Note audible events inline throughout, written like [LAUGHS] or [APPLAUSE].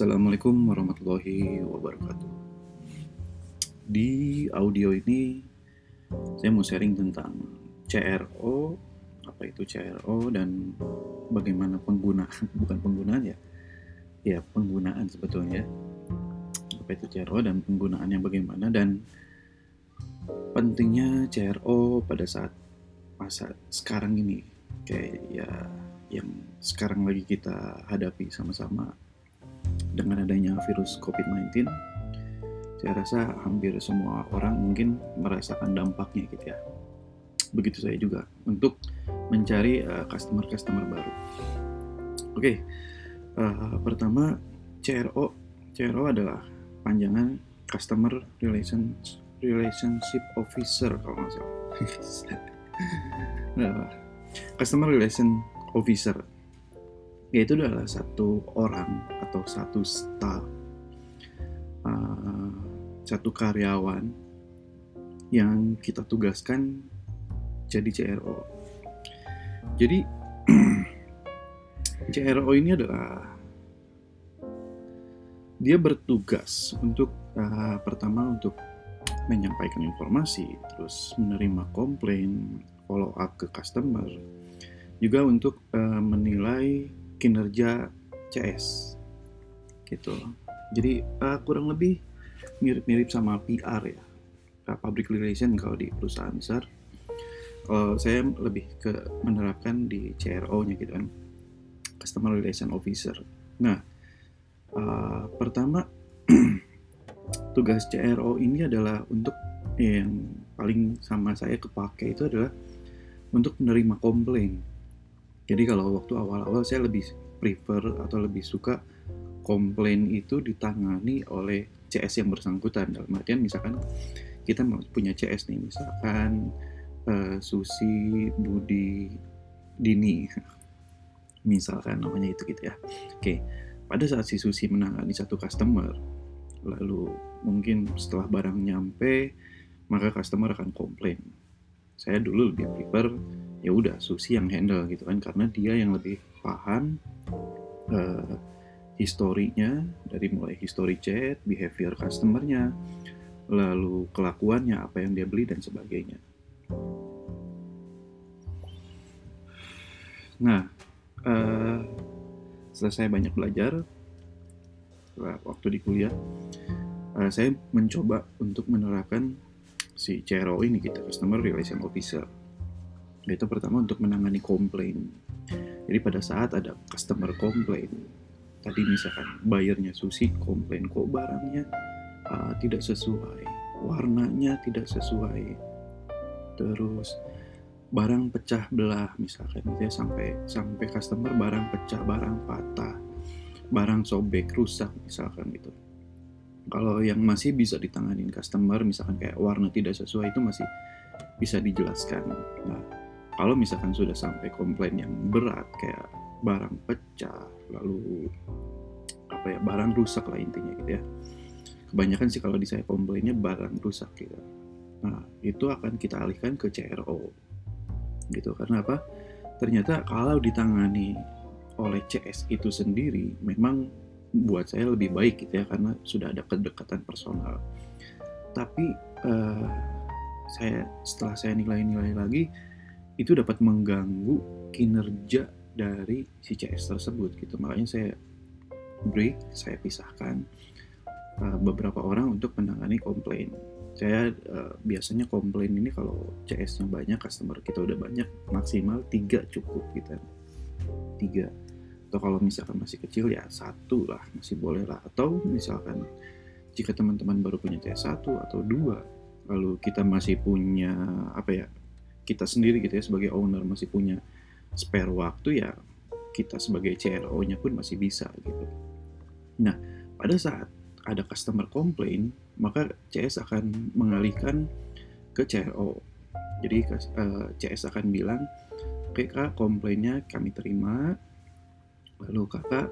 Assalamualaikum warahmatullahi wabarakatuh. Di audio ini saya mau sharing tentang CRO, apa itu CRO dan bagaimana penggunaan, [LAUGHS] bukan penggunaan ya, ya penggunaan sebetulnya. Apa itu CRO dan penggunaannya bagaimana dan pentingnya CRO pada saat masa sekarang ini kayak ya yang sekarang lagi kita hadapi sama-sama dengan adanya virus COVID-19 saya rasa hampir semua orang mungkin merasakan dampaknya gitu ya. Begitu saya juga untuk mencari uh, customer-customer baru. Oke okay. uh, pertama CRO CRO adalah panjangan Customer Relations Relationship Officer kalau nggak salah. [LAUGHS] Nah, Customer Relation Officer yaitu adalah satu orang atau satu staff uh, satu karyawan yang kita tugaskan jadi CRO jadi [CLEARS THROAT] CRO ini adalah dia bertugas untuk uh, pertama untuk menyampaikan informasi terus menerima komplain follow up ke customer juga untuk uh, menilai kinerja CS gitu. Jadi uh, kurang lebih mirip-mirip sama PR ya. Public relation kalau di perusahaan besar. Kalau saya lebih ke menerapkan di CRO-nya gitu kan. Customer relation officer. Nah uh, pertama [CLEARS THROAT] tugas CRO ini adalah untuk yang paling sama saya kepake itu adalah untuk menerima komplain jadi kalau waktu awal-awal saya lebih prefer atau lebih suka komplain itu ditangani oleh CS yang bersangkutan. Dalam artian misalkan kita punya CS nih, misalkan uh, Susi Budi Dini, misalkan namanya itu gitu ya. Oke, pada saat si Susi menangani satu customer, lalu mungkin setelah barang nyampe, maka customer akan komplain. Saya dulu lebih prefer ya udah Susi yang handle gitu kan karena dia yang lebih paham uh, historinya dari mulai history chat, behavior customernya, lalu kelakuannya apa yang dia beli dan sebagainya. Nah, uh, setelah saya banyak belajar waktu di kuliah, uh, saya mencoba untuk menerapkan si CRO ini gitu, Customer Relation Officer yaitu pertama untuk menangani komplain. Jadi pada saat ada customer komplain, tadi misalkan bayarnya Susi komplain kok barangnya uh, tidak sesuai, warnanya tidak sesuai, terus barang pecah belah misalkan gitu ya sampai sampai customer barang pecah, barang patah, barang sobek, rusak misalkan gitu. Kalau yang masih bisa ditanganin customer misalkan kayak warna tidak sesuai itu masih bisa dijelaskan. Nah, kalau misalkan sudah sampai komplain yang berat kayak barang pecah lalu apa ya barang rusak lah intinya gitu ya. Kebanyakan sih kalau di saya komplainnya barang rusak gitu. Nah itu akan kita alihkan ke CRO gitu. Karena apa? Ternyata kalau ditangani oleh CS itu sendiri memang buat saya lebih baik gitu ya karena sudah ada kedekatan personal. Tapi uh, saya setelah saya nilai-nilai lagi itu dapat mengganggu kinerja dari si CS tersebut gitu. Makanya saya break saya pisahkan uh, beberapa orang untuk menangani komplain. Saya uh, biasanya komplain ini kalau CS-nya banyak customer kita udah banyak maksimal tiga cukup gitu. Tiga. Atau kalau misalkan masih kecil ya satu lah masih boleh lah. Atau misalkan jika teman-teman baru punya CS1 atau dua lalu kita masih punya apa ya kita sendiri gitu ya sebagai owner masih punya spare waktu ya kita sebagai CRO-nya pun masih bisa gitu. Nah, pada saat ada customer complain, maka CS akan mengalihkan ke CRO. Jadi uh, eh, CS akan bilang, oke kak, komplainnya kami terima, lalu kakak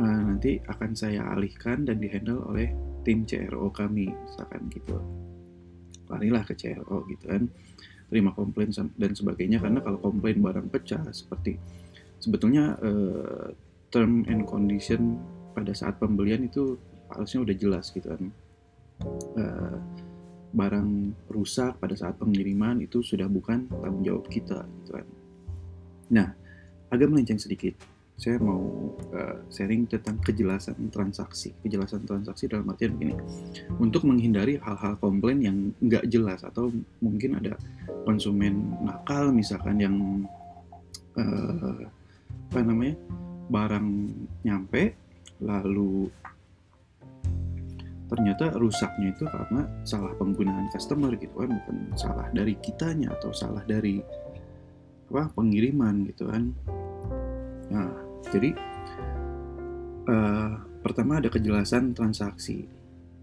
uh, nanti akan saya alihkan dan dihandle oleh tim CRO kami, misalkan gitu. Larilah ke CRO gitu kan terima komplain dan sebagainya. Karena kalau komplain barang pecah seperti sebetulnya uh, term and condition pada saat pembelian itu harusnya udah jelas gitu kan. Uh, barang rusak pada saat pengiriman itu sudah bukan tanggung jawab kita gitu kan. Nah agak melenceng sedikit saya mau uh, sharing tentang kejelasan transaksi. Kejelasan transaksi dalam artian begini. Untuk menghindari hal-hal komplain yang nggak jelas atau mungkin ada konsumen nakal misalkan yang uh, apa namanya barang nyampe lalu ternyata rusaknya itu karena salah penggunaan customer gitu kan bukan salah dari kitanya atau salah dari apa pengiriman gitu kan nah jadi uh, pertama ada kejelasan transaksi.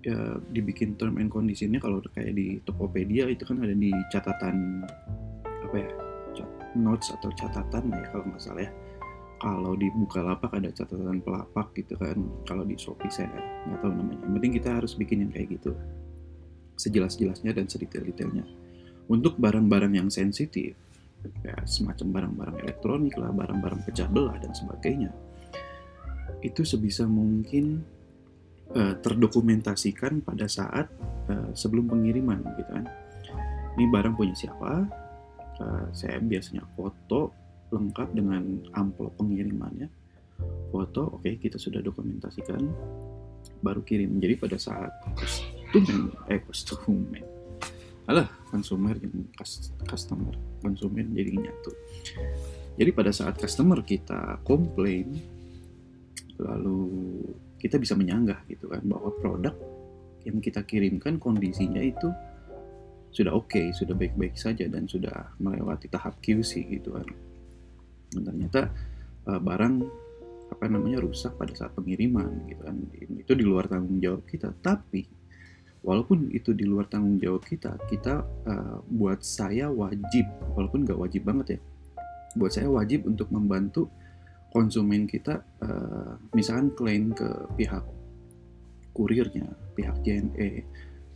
Ya, dibikin term and conditionnya kalau kayak di Tokopedia itu kan ada di catatan apa ya notes atau catatan ya kalau nggak salah ya. Kalau di Bukalapak ada catatan pelapak gitu kan kalau di Shopee saya nggak tahu namanya. Yang penting kita harus bikin yang kayak gitu. Sejelas-jelasnya dan sedetail-detailnya. Untuk barang-barang yang sensitif ya semacam barang-barang elektronik lah barang-barang pecah belah dan sebagainya. Itu sebisa mungkin uh, terdokumentasikan pada saat uh, sebelum pengiriman gitu kan. Ini barang punya siapa? Uh, saya biasanya foto lengkap dengan amplop pengirimannya. Foto oke okay, kita sudah dokumentasikan baru kirim. Jadi pada saat konsumen eh konsumen alah konsumer yang customer konsumen jadi nyatu. Jadi pada saat customer kita komplain lalu kita bisa menyanggah gitu kan bahwa produk yang kita kirimkan kondisinya itu sudah oke, okay, sudah baik-baik saja dan sudah melewati tahap QC gitu kan. Dan ternyata uh, barang apa namanya rusak pada saat pengiriman gitu kan. Itu di luar tanggung jawab kita tapi walaupun itu di luar tanggung jawab kita kita uh, buat saya wajib walaupun nggak wajib banget ya buat saya wajib untuk membantu konsumen kita uh, misalkan klaim ke pihak kurirnya pihak JNE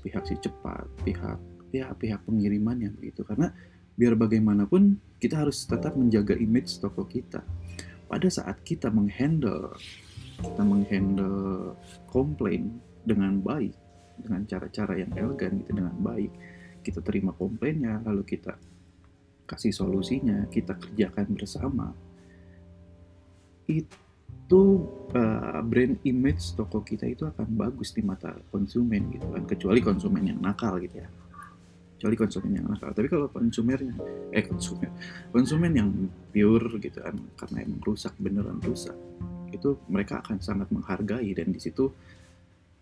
pihak si cepat pihak ya pihak pengirimannya begitu karena biar bagaimanapun kita harus tetap menjaga image toko kita. Pada saat kita menghandle kita menghandle komplain dengan baik, dengan cara-cara yang elegan gitu dengan baik, kita terima komplainnya, lalu kita kasih solusinya, kita kerjakan bersama. Itu uh, brand image toko kita itu akan bagus di mata konsumen gitu kan, kecuali konsumen yang nakal gitu ya. Kecuali konsumen yang nakal. Tapi kalau konsumernya eh konsumen konsumen yang pure gitu kan karena emang rusak beneran rusak itu mereka akan sangat menghargai dan di situ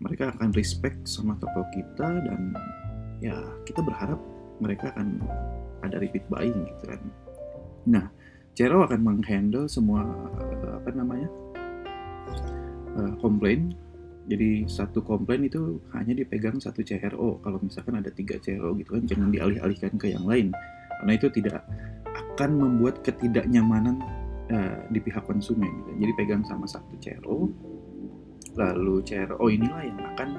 mereka akan respect sama toko kita dan ya kita berharap mereka akan ada repeat buying gitu kan nah Cero akan menghandle semua apa namanya uh, komplain jadi satu komplain itu hanya dipegang satu CRO. Kalau misalkan ada tiga CRO gitu kan, jangan dialih-alihkan ke yang lain. Karena itu tidak akan membuat ketidaknyamanan uh, di pihak konsumen. Gitu. Jadi pegang sama satu CRO, lalu CRO inilah yang akan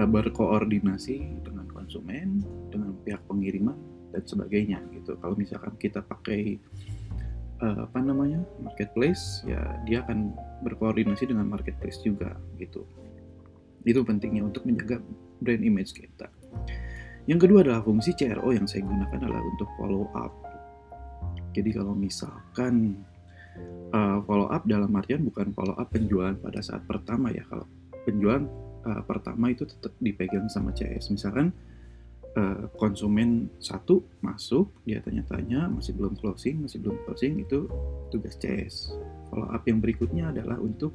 uh, berkoordinasi dengan konsumen, dengan pihak pengiriman dan sebagainya gitu. Kalau misalkan kita pakai uh, apa namanya marketplace, ya dia akan berkoordinasi dengan marketplace juga gitu. Itu pentingnya untuk menjaga brand image kita. Yang kedua adalah fungsi CRO yang saya gunakan adalah untuk follow up. Jadi kalau misalkan uh, follow up dalam artian bukan follow up penjualan pada saat pertama ya. Kalau penjualan uh, pertama itu tetap dipegang sama CS. Misalkan uh, konsumen satu masuk, dia tanya-tanya masih belum closing, masih belum closing itu tugas CS. Follow up yang berikutnya adalah untuk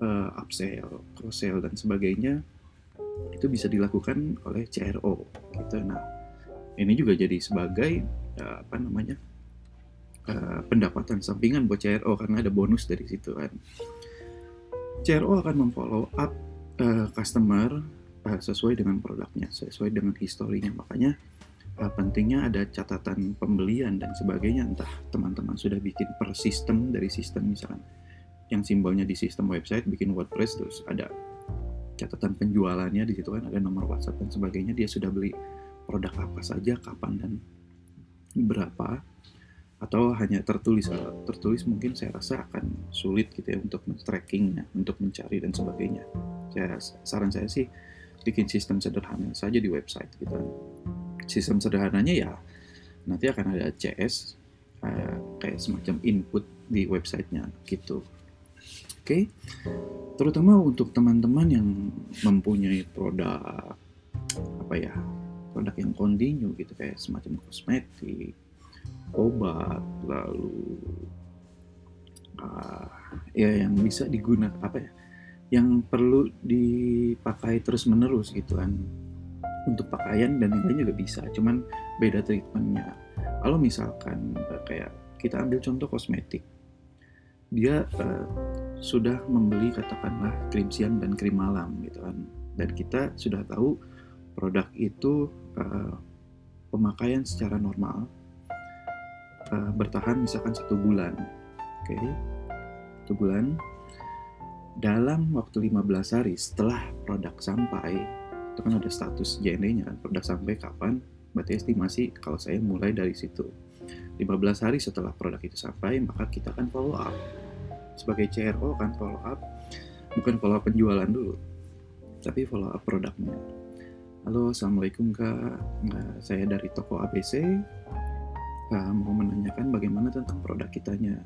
uh, upsell, cross sell dan sebagainya itu bisa dilakukan oleh CRO gitu. Nah, ini juga jadi sebagai apa namanya? Uh, pendapatan sampingan buat CRO karena ada bonus dari situ kan. CRO akan memfollow up uh, customer uh, sesuai dengan produknya, sesuai dengan historinya. Makanya uh, pentingnya ada catatan pembelian dan sebagainya. Entah teman-teman sudah bikin per sistem dari sistem misalkan yang simbolnya di sistem website bikin WordPress terus ada catatan penjualannya di situ kan ada nomor WhatsApp dan sebagainya dia sudah beli produk apa saja kapan dan berapa atau hanya tertulis tertulis mungkin saya rasa akan sulit gitu ya untuk men-trackingnya untuk mencari dan sebagainya. Saya saran saya sih bikin sistem sederhana saja di website gitu. Sistem sederhananya ya nanti akan ada CS uh, kayak semacam input di websitenya gitu. Oke? Okay? terutama untuk teman-teman yang mempunyai produk apa ya produk yang kontinu gitu kayak semacam kosmetik obat lalu uh, ya yang bisa digunakan apa ya yang perlu dipakai terus menerus gitu kan. Untuk pakaian dan yang lain juga bisa cuman beda treatmentnya. Kalau misalkan uh, kayak kita ambil contoh kosmetik. Dia uh, sudah membeli katakanlah krim siang dan krim malam gitu kan. Dan kita sudah tahu produk itu uh, pemakaian secara normal uh, bertahan misalkan satu bulan. Oke. Okay? satu bulan. Dalam waktu 15 hari setelah produk sampai itu kan ada status JNE nya kan produk sampai kapan berarti estimasi kalau saya mulai dari situ. 15 hari setelah produk itu sampai maka kita akan follow up. Sebagai CRO kan follow up bukan follow up penjualan dulu tapi follow up produknya. Halo assalamualaikum kak. Nah, saya dari toko ABC uh, mau menanyakan bagaimana tentang produk kitanya.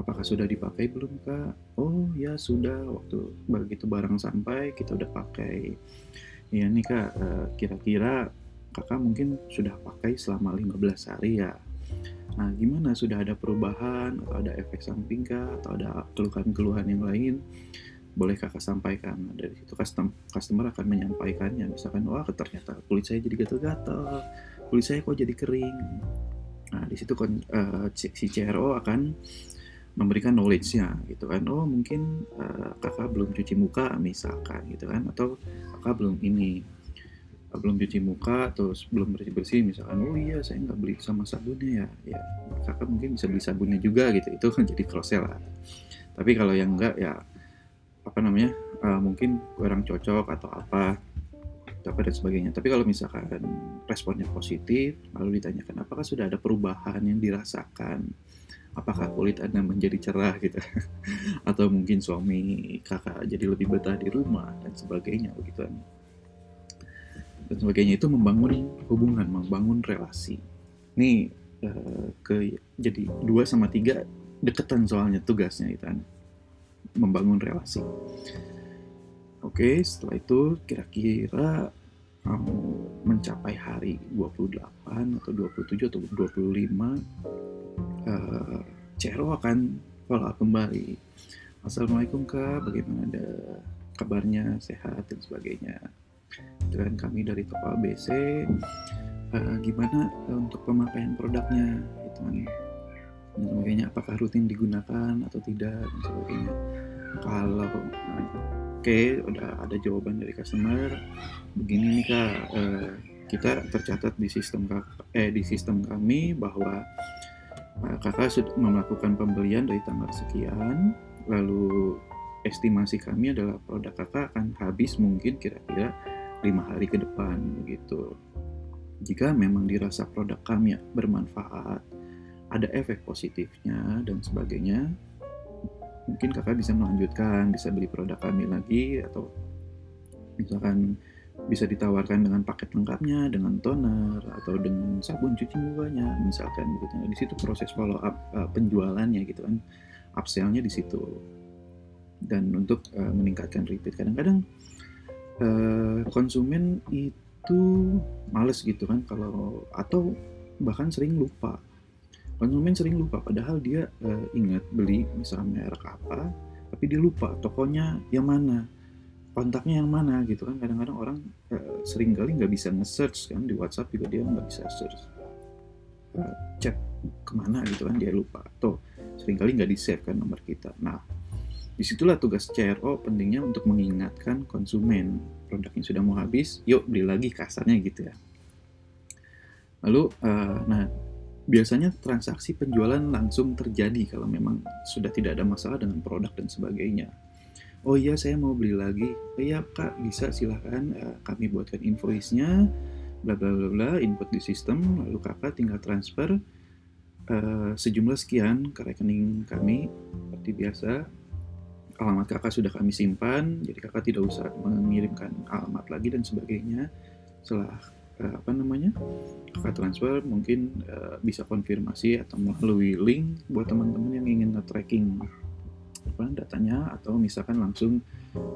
Apakah sudah dipakai belum kak? Oh ya sudah, waktu begitu barang sampai kita udah pakai. Ya nih kak, uh, kira-kira kakak mungkin sudah pakai selama 15 hari ya. Nah gimana, sudah ada perubahan atau ada efek samping kak? Atau ada keluhan-keluhan yang lain? boleh kakak sampaikan dari situ customer akan menyampaikannya misalkan wah ternyata kulit saya jadi gatal-gatal kulit saya kok jadi kering. Nah di situ uh, si CRO akan memberikan knowledge-nya gitu kan. Oh mungkin uh, kakak belum cuci muka misalkan gitu kan. Atau kakak belum ini uh, belum cuci muka terus belum bersih bersih misalkan oh iya saya nggak beli sama sabunnya ya. Ya kakak mungkin bisa beli sabunnya juga gitu. Itu kan jadi cross sell lah. Tapi kalau yang enggak ya apa namanya uh, mungkin kurang cocok atau apa apa dan sebagainya. Tapi kalau misalkan responnya positif, lalu ditanyakan apakah sudah ada perubahan yang dirasakan, apakah kulit anda menjadi cerah gitu, [LAUGHS] atau mungkin suami kakak jadi lebih betah di rumah dan sebagainya begitu kan. Dan sebagainya itu membangun hubungan, membangun relasi. Ini uh, ke jadi dua sama tiga deketan soalnya tugasnya itu kan membangun relasi. Oke, setelah itu kira-kira kamu mencapai hari 28 atau 27 atau 25 uh, Cero akan up kembali. Assalamualaikum kak, bagaimana ada kabarnya, sehat dan sebagainya. Dan kami dari toko ABC, uh, gimana untuk pemakaian produknya, gitu kan. Dan sebagainya, apakah rutin digunakan atau tidak dan sebagainya. Kalau Oke, udah ada jawaban dari customer. Begini nih kak, eh, kita tercatat di sistem kak, eh di sistem kami bahwa eh, kakak sudah melakukan pembelian dari tanggal sekian, lalu estimasi kami adalah produk kakak akan habis mungkin kira-kira lima hari ke depan begitu. Jika memang dirasa produk kami bermanfaat, ada efek positifnya dan sebagainya, mungkin kakak bisa melanjutkan bisa beli produk kami lagi atau misalkan bisa ditawarkan dengan paket lengkapnya dengan toner atau dengan sabun cuci mukanya misalkan gitu. Nah, di situ proses follow up uh, penjualannya gitu kan. Upsellnya di situ. Dan untuk uh, meningkatkan repeat. Kadang-kadang uh, konsumen itu males gitu kan kalau atau bahkan sering lupa konsumen sering lupa padahal dia uh, ingat beli misalnya merek apa tapi dia lupa tokonya yang mana kontaknya yang mana gitu kan. Kadang-kadang orang uh, sering kali nggak bisa nge-search kan di WhatsApp juga dia nggak bisa search. Uh, chat ke mana gitu kan dia lupa. Atau sering kali nggak di save kan nomor kita. Nah di situlah tugas CRO pentingnya untuk mengingatkan konsumen. Produknya sudah mau habis yuk beli lagi kasarnya gitu ya. Lalu uh, nah biasanya transaksi penjualan langsung terjadi kalau memang sudah tidak ada masalah dengan produk dan sebagainya. Oh iya saya mau beli lagi. Oh, iya kak bisa silahkan uh, kami buatkan invoice-nya, bla bla bla bla, input di sistem, lalu kakak tinggal transfer uh, sejumlah sekian ke rekening kami seperti biasa alamat kakak sudah kami simpan jadi kakak tidak usah mengirimkan alamat lagi dan sebagainya setelah apa namanya kakak transfer mungkin uh, bisa konfirmasi atau melalui link buat teman-teman yang ingin tracking apa datanya atau misalkan langsung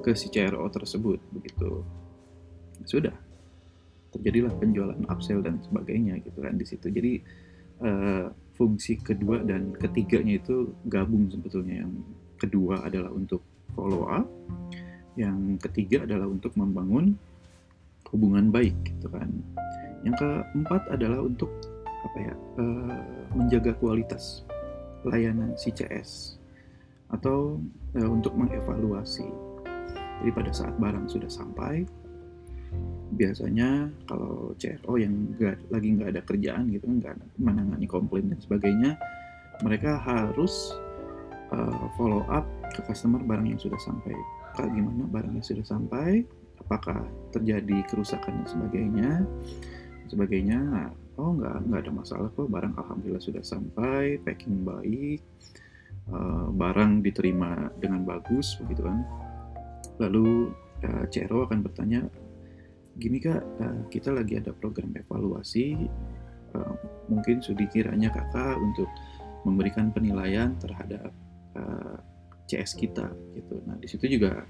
ke si CRO tersebut begitu. Sudah. Terjadilah penjualan upsell dan sebagainya gitu kan di situ. Jadi uh, fungsi kedua dan ketiganya itu gabung sebetulnya. Yang kedua adalah untuk follow up yang ketiga adalah untuk membangun hubungan baik gitu kan. Yang keempat adalah untuk apa ya uh, menjaga kualitas layanan CCS atau uh, untuk mengevaluasi. Jadi pada saat barang sudah sampai biasanya kalau CRO yang gak, lagi nggak ada kerjaan gitu nggak menangani komplain dan sebagainya mereka harus uh, follow up ke customer barang yang sudah sampai. Kak gimana barangnya sudah sampai apakah terjadi kerusakan dan sebagainya. Sebagainya nah, oh nggak nggak ada masalah kok. Barang alhamdulillah sudah sampai packing baik uh, barang diterima dengan bagus begitu kan. Lalu uh, CRO akan bertanya gini kak, uh, kita lagi ada program evaluasi, uh, mungkin sudah kiranya kakak untuk memberikan penilaian terhadap uh, CS kita gitu. Nah di situ juga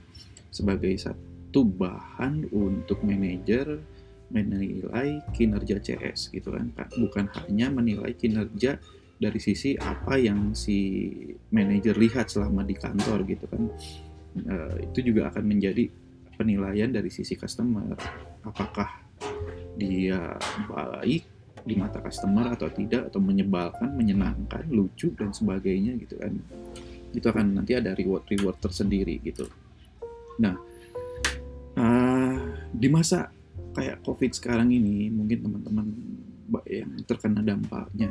sebagai satu bahan untuk manajer menilai kinerja CS gitu kan, bukan hanya menilai kinerja dari sisi apa yang si manajer lihat selama di kantor gitu kan. Uh, itu juga akan menjadi penilaian dari sisi customer apakah dia baik di mata customer atau tidak atau menyebalkan, menyenangkan, lucu dan sebagainya gitu kan. Itu akan nanti ada reward-reward tersendiri gitu. Nah, uh, di masa kayak COVID sekarang ini mungkin teman-teman yang terkena dampaknya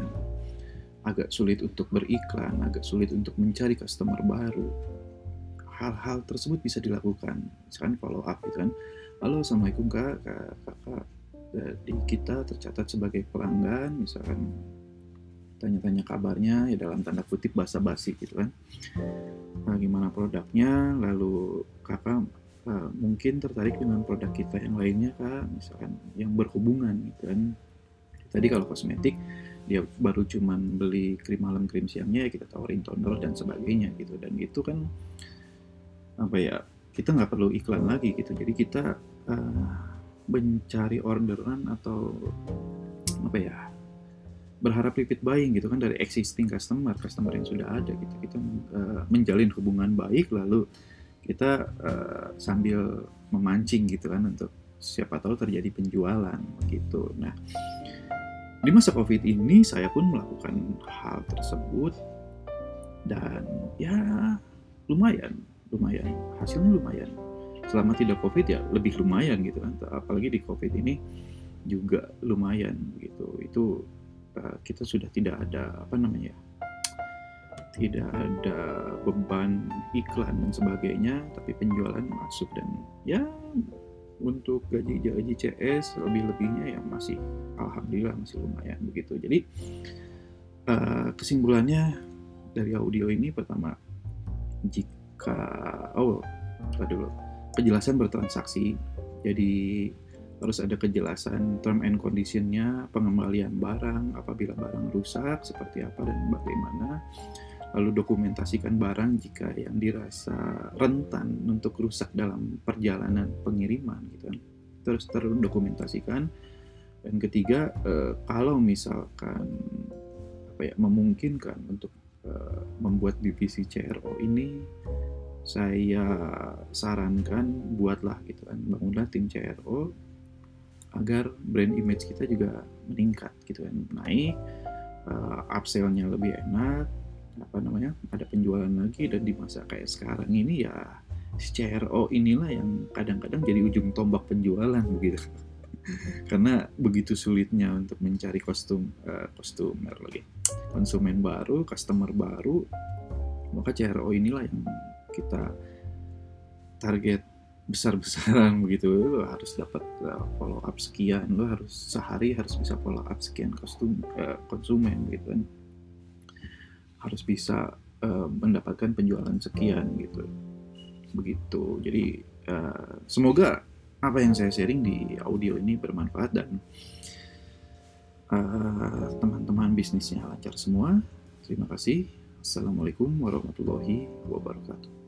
agak sulit untuk beriklan, agak sulit untuk mencari customer baru. Hal-hal tersebut bisa dilakukan, misalkan follow up gitu kan. Halo assalamualaikum kak. Kak kakak di kita tercatat sebagai pelanggan misalkan tanya-tanya kabarnya ya dalam tanda kutip basa-basi gitu kan. Nah, gimana produknya? Lalu kakak uh, mungkin tertarik dengan produk kita yang lainnya kak. Misalkan yang berhubungan gitu kan. Tadi kalau kosmetik dia baru cuman beli krim malam krim siangnya ya kita tawarin toner dan sebagainya gitu. Dan itu kan apa ya kita nggak perlu iklan lagi gitu. Jadi kita uh, mencari orderan atau apa ya berharap repeat buying gitu kan dari existing customer customer yang sudah ada gitu. Kita uh, menjalin hubungan baik lalu kita uh, sambil memancing gitu kan untuk siapa tahu terjadi penjualan gitu nah di masa covid ini saya pun melakukan hal tersebut dan ya lumayan lumayan hasilnya lumayan. Selama tidak covid ya lebih lumayan gitu kan apalagi di covid ini juga lumayan gitu. Itu uh, kita sudah tidak ada apa namanya tidak ada beban iklan dan sebagainya tapi penjualan masuk. Dan ya untuk gaji-gaji CS lebih-lebihnya ya masih alhamdulillah masih lumayan begitu. Jadi uh, kesimpulannya dari audio ini pertama jika oh dulu. Kejelasan bertransaksi. Jadi harus ada kejelasan term and conditionnya pengembalian barang apabila barang rusak seperti apa dan bagaimana lalu dokumentasikan barang jika yang dirasa rentan untuk rusak dalam perjalanan pengiriman gitu kan. Terus terdokumentasikan. Dan ketiga eh, kalau misalkan apa ya memungkinkan untuk Eh, membuat divisi CRO ini saya sarankan buatlah gitu kan bangunlah tim CRO agar brand image kita juga meningkat gitu kan. Naik uh, upsellnya lebih enak apa namanya ada penjualan lagi dan di masa kayak sekarang ini ya si CRO inilah yang kadang-kadang jadi ujung tombak penjualan begitu. [LAUGHS] Karena begitu sulitnya untuk mencari kostum uh, kostumer lagi. Konsumen baru customer baru maka CRO inilah yang kita target besar-besaran [LAUGHS] begitu. Lo harus dapat uh, follow up sekian lo harus sehari harus bisa follow up sekian kostum uh, konsumen gitu kan harus bisa uh, mendapatkan penjualan sekian gitu. Begitu. Jadi uh, semoga apa yang saya sharing di audio ini bermanfaat dan teman-teman uh, bisnisnya lancar semua. Terima kasih. Assalamualaikum warahmatullahi wabarakatuh